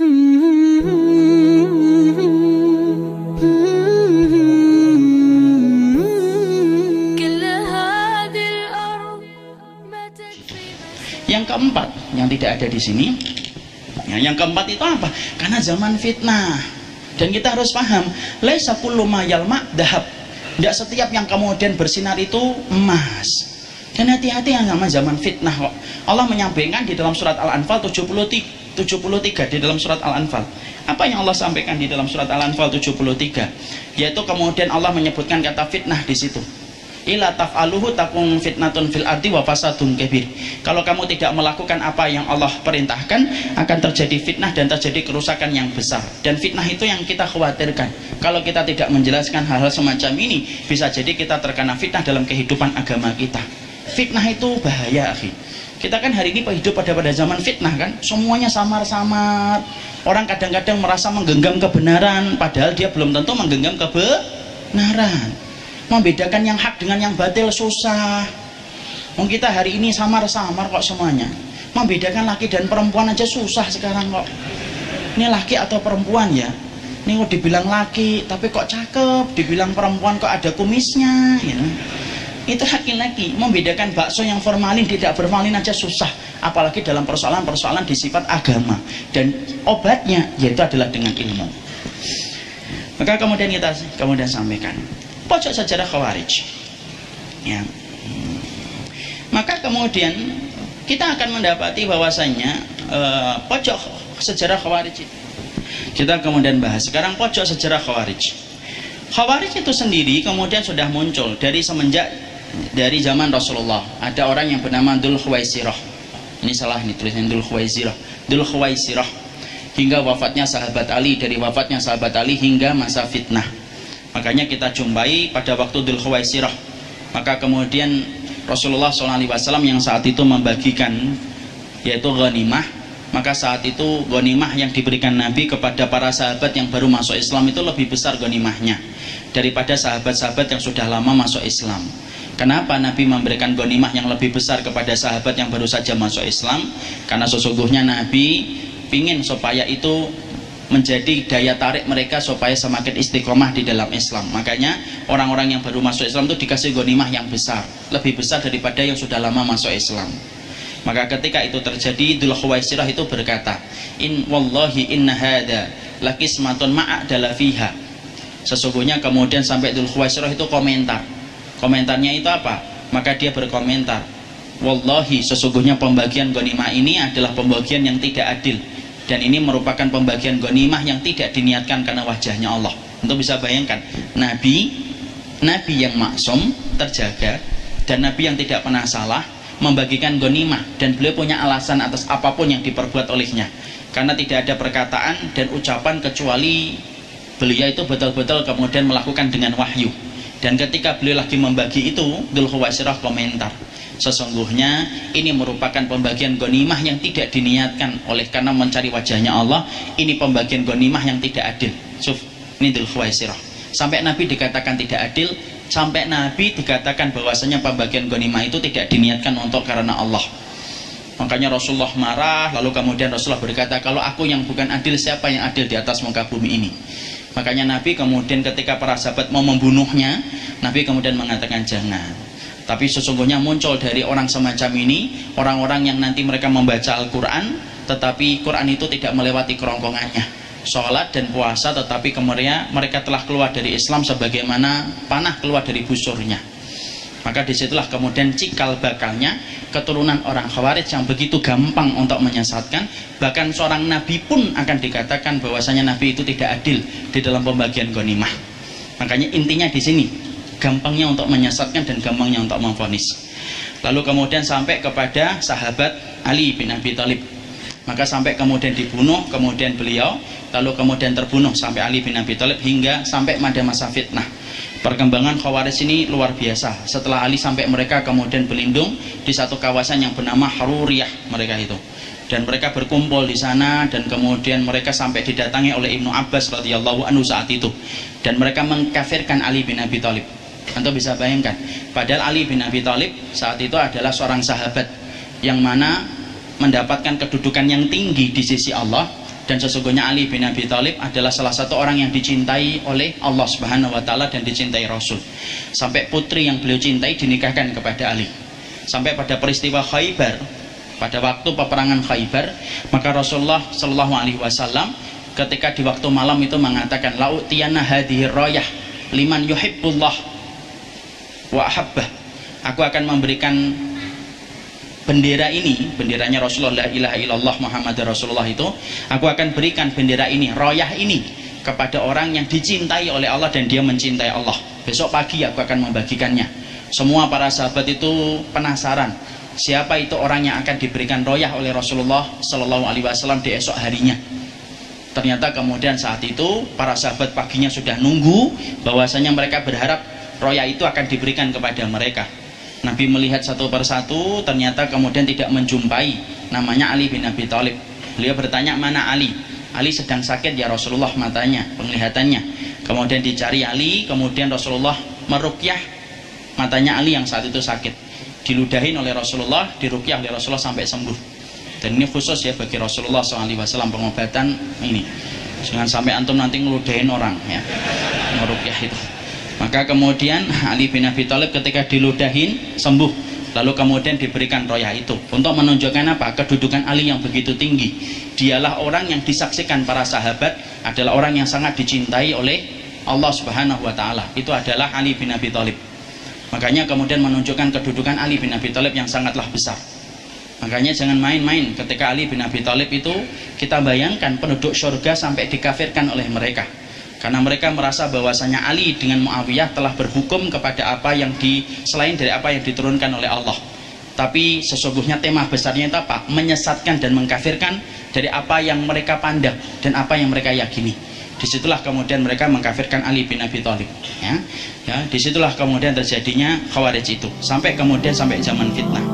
Yang keempat yang tidak ada di sini, ya, yang keempat itu apa? Karena zaman fitnah. Dan kita harus paham, laisa kullu mayal dahab. Tidak setiap yang kemudian bersinar itu emas. Dan hati-hati yang sama zaman fitnah. Allah menyampaikan di dalam surat Al-Anfal 73, 73 di dalam surat Al-Anfal. Apa yang Allah sampaikan di dalam surat Al-Anfal 73? Yaitu kemudian Allah menyebutkan kata fitnah di situ. Ila taf'aluhu takung fitnatun fil ardi wa fasadun kabir. Kalau kamu tidak melakukan apa yang Allah perintahkan, akan terjadi fitnah dan terjadi kerusakan yang besar. Dan fitnah itu yang kita khawatirkan. Kalau kita tidak menjelaskan hal-hal semacam ini, bisa jadi kita terkena fitnah dalam kehidupan agama kita fitnah itu bahaya akhi kita kan hari ini hidup pada pada zaman fitnah kan? Semuanya samar-samar. Orang kadang-kadang merasa menggenggam kebenaran padahal dia belum tentu menggenggam kebenaran. Membedakan yang hak dengan yang batil susah. Mau kita hari ini samar-samar kok semuanya. Membedakan laki dan perempuan aja susah sekarang kok. Ini laki atau perempuan ya? Ini kok dibilang laki tapi kok cakep? Dibilang perempuan kok ada kumisnya ya itu laki-laki membedakan bakso yang formalin tidak formalin aja susah. Apalagi dalam persoalan-persoalan di sifat agama. Dan obatnya yaitu adalah dengan ilmu. Maka kemudian kita kemudian sampaikan pojok sejarah khawarij. Ya. Maka kemudian kita akan mendapati bahwasanya uh, pojok sejarah khawarij itu. Kita kemudian bahas. Sekarang pojok sejarah khawarij. Khawarij itu sendiri kemudian sudah muncul dari semenjak dari zaman Rasulullah. Ada orang yang bernama Dul Khuwaisirah. Ini salah nih tulisan Dul Khuwaisirah. Dul Khuwaisirah. Hingga wafatnya sahabat Ali dari wafatnya sahabat Ali hingga masa fitnah. Makanya kita jumpai pada waktu Dul Khuwaisirah. Maka kemudian Rasulullah SAW yang saat itu membagikan yaitu ghanimah. Maka saat itu ghanimah yang diberikan Nabi kepada para sahabat yang baru masuk Islam itu lebih besar ghanimahnya daripada sahabat-sahabat yang sudah lama masuk Islam Kenapa Nabi memberikan gonimah yang lebih besar kepada sahabat yang baru saja masuk Islam? Karena sesungguhnya Nabi ingin supaya itu menjadi daya tarik mereka supaya semakin istiqomah di dalam Islam. Makanya orang-orang yang baru masuk Islam itu dikasih gonimah yang besar, lebih besar daripada yang sudah lama masuk Islam. Maka ketika itu terjadi, Dhul Khuwaisirah itu berkata, In wallahi inna hada lakismatun ma'adala fiha. Sesungguhnya kemudian sampai Dhul Khuwaisirah itu komentar, Komentarnya itu apa? Maka dia berkomentar, Wallahi sesungguhnya pembagian gonimah ini adalah pembagian yang tidak adil dan ini merupakan pembagian gonimah yang tidak diniatkan karena wajahnya Allah. Untuk bisa bayangkan, Nabi, Nabi yang maksum terjaga dan Nabi yang tidak pernah salah membagikan gonimah dan beliau punya alasan atas apa pun yang diperbuat olehnya karena tidak ada perkataan dan ucapan kecuali beliau itu betul-betul kemudian melakukan dengan wahyu dan ketika beliau lagi membagi itu, Dhul komentar. Sesungguhnya ini merupakan pembagian gonimah yang tidak diniatkan oleh karena mencari wajahnya Allah. Ini pembagian gonimah yang tidak adil. Suf, ini Dhul. Sampai Nabi dikatakan tidak adil, sampai Nabi dikatakan bahwasanya pembagian gonimah itu tidak diniatkan untuk karena Allah. Makanya Rasulullah marah, lalu kemudian Rasulullah berkata, kalau aku yang bukan adil, siapa yang adil di atas muka bumi ini? Makanya Nabi kemudian ketika para sahabat mau membunuhnya, Nabi kemudian mengatakan jangan. Tapi sesungguhnya muncul dari orang semacam ini, orang-orang yang nanti mereka membaca Al-Quran, tetapi Quran itu tidak melewati kerongkongannya. Sholat dan puasa tetapi kemudian mereka telah keluar dari Islam sebagaimana panah keluar dari busurnya maka di situlah kemudian cikal bakalnya keturunan orang khawarij yang begitu gampang untuk menyesatkan. Bahkan seorang nabi pun akan dikatakan bahwasanya nabi itu tidak adil di dalam pembagian ghanimah. Makanya intinya di sini gampangnya untuk menyesatkan dan gampangnya untuk memfonis. Lalu kemudian sampai kepada sahabat Ali bin Abi Thalib. Maka sampai kemudian dibunuh kemudian beliau lalu kemudian terbunuh sampai Ali bin Abi Thalib hingga sampai pada masa fitnah perkembangan Khawarij ini luar biasa. Setelah Ali sampai mereka kemudian berlindung di satu kawasan yang bernama Haruriyah mereka itu. Dan mereka berkumpul di sana dan kemudian mereka sampai didatangi oleh Ibnu Abbas radhiyallahu anhu saat itu. Dan mereka mengkafirkan Ali bin Abi Thalib. Anda bisa bayangkan padahal Ali bin Abi Thalib saat itu adalah seorang sahabat yang mana mendapatkan kedudukan yang tinggi di sisi Allah dan sesungguhnya Ali bin Abi Thalib adalah salah satu orang yang dicintai oleh Allah Subhanahu wa taala dan dicintai Rasul. Sampai putri yang beliau cintai dinikahkan kepada Ali. Sampai pada peristiwa Khaybar, pada waktu peperangan Khaybar, maka Rasulullah Shallallahu alaihi wasallam ketika di waktu malam itu mengatakan lautiyana hadhihi rayah liman yuhibbullah wa ahabbah. Aku akan memberikan bendera ini, benderanya Rasulullah la ilaha illallah Muhammad Rasulullah itu, aku akan berikan bendera ini, royah ini kepada orang yang dicintai oleh Allah dan dia mencintai Allah. Besok pagi aku akan membagikannya. Semua para sahabat itu penasaran siapa itu orang yang akan diberikan royah oleh Rasulullah Shallallahu Alaihi Wasallam di esok harinya. Ternyata kemudian saat itu para sahabat paginya sudah nunggu bahwasanya mereka berharap royah itu akan diberikan kepada mereka. Nabi melihat satu persatu ternyata kemudian tidak menjumpai namanya Ali bin Abi Thalib. Beliau bertanya mana Ali? Ali sedang sakit ya Rasulullah matanya, penglihatannya. Kemudian dicari Ali, kemudian Rasulullah merukyah matanya Ali yang saat itu sakit. Diludahin oleh Rasulullah, dirukyah oleh Rasulullah sampai sembuh. Dan ini khusus ya bagi Rasulullah SAW pengobatan ini. Jangan sampai antum nanti ngeludahin orang ya. Merukyah itu. Maka kemudian Ali bin Abi Thalib ketika diludahin sembuh, lalu kemudian diberikan royah itu untuk menunjukkan apa? Kedudukan Ali yang begitu tinggi. Dialah orang yang disaksikan para sahabat adalah orang yang sangat dicintai oleh Allah Subhanahu wa taala. Itu adalah Ali bin Abi Thalib. Makanya kemudian menunjukkan kedudukan Ali bin Abi Thalib yang sangatlah besar. Makanya jangan main-main ketika Ali bin Abi Thalib itu kita bayangkan penduduk surga sampai dikafirkan oleh mereka karena mereka merasa bahwasanya Ali dengan Muawiyah telah berhukum kepada apa yang di selain dari apa yang diturunkan oleh Allah. Tapi sesungguhnya tema besarnya itu apa? Menyesatkan dan mengkafirkan dari apa yang mereka pandang dan apa yang mereka yakini. Di situlah kemudian mereka mengkafirkan Ali bin Abi Thalib ya. Ya di situlah kemudian terjadinya khawarij itu. Sampai kemudian sampai zaman fitnah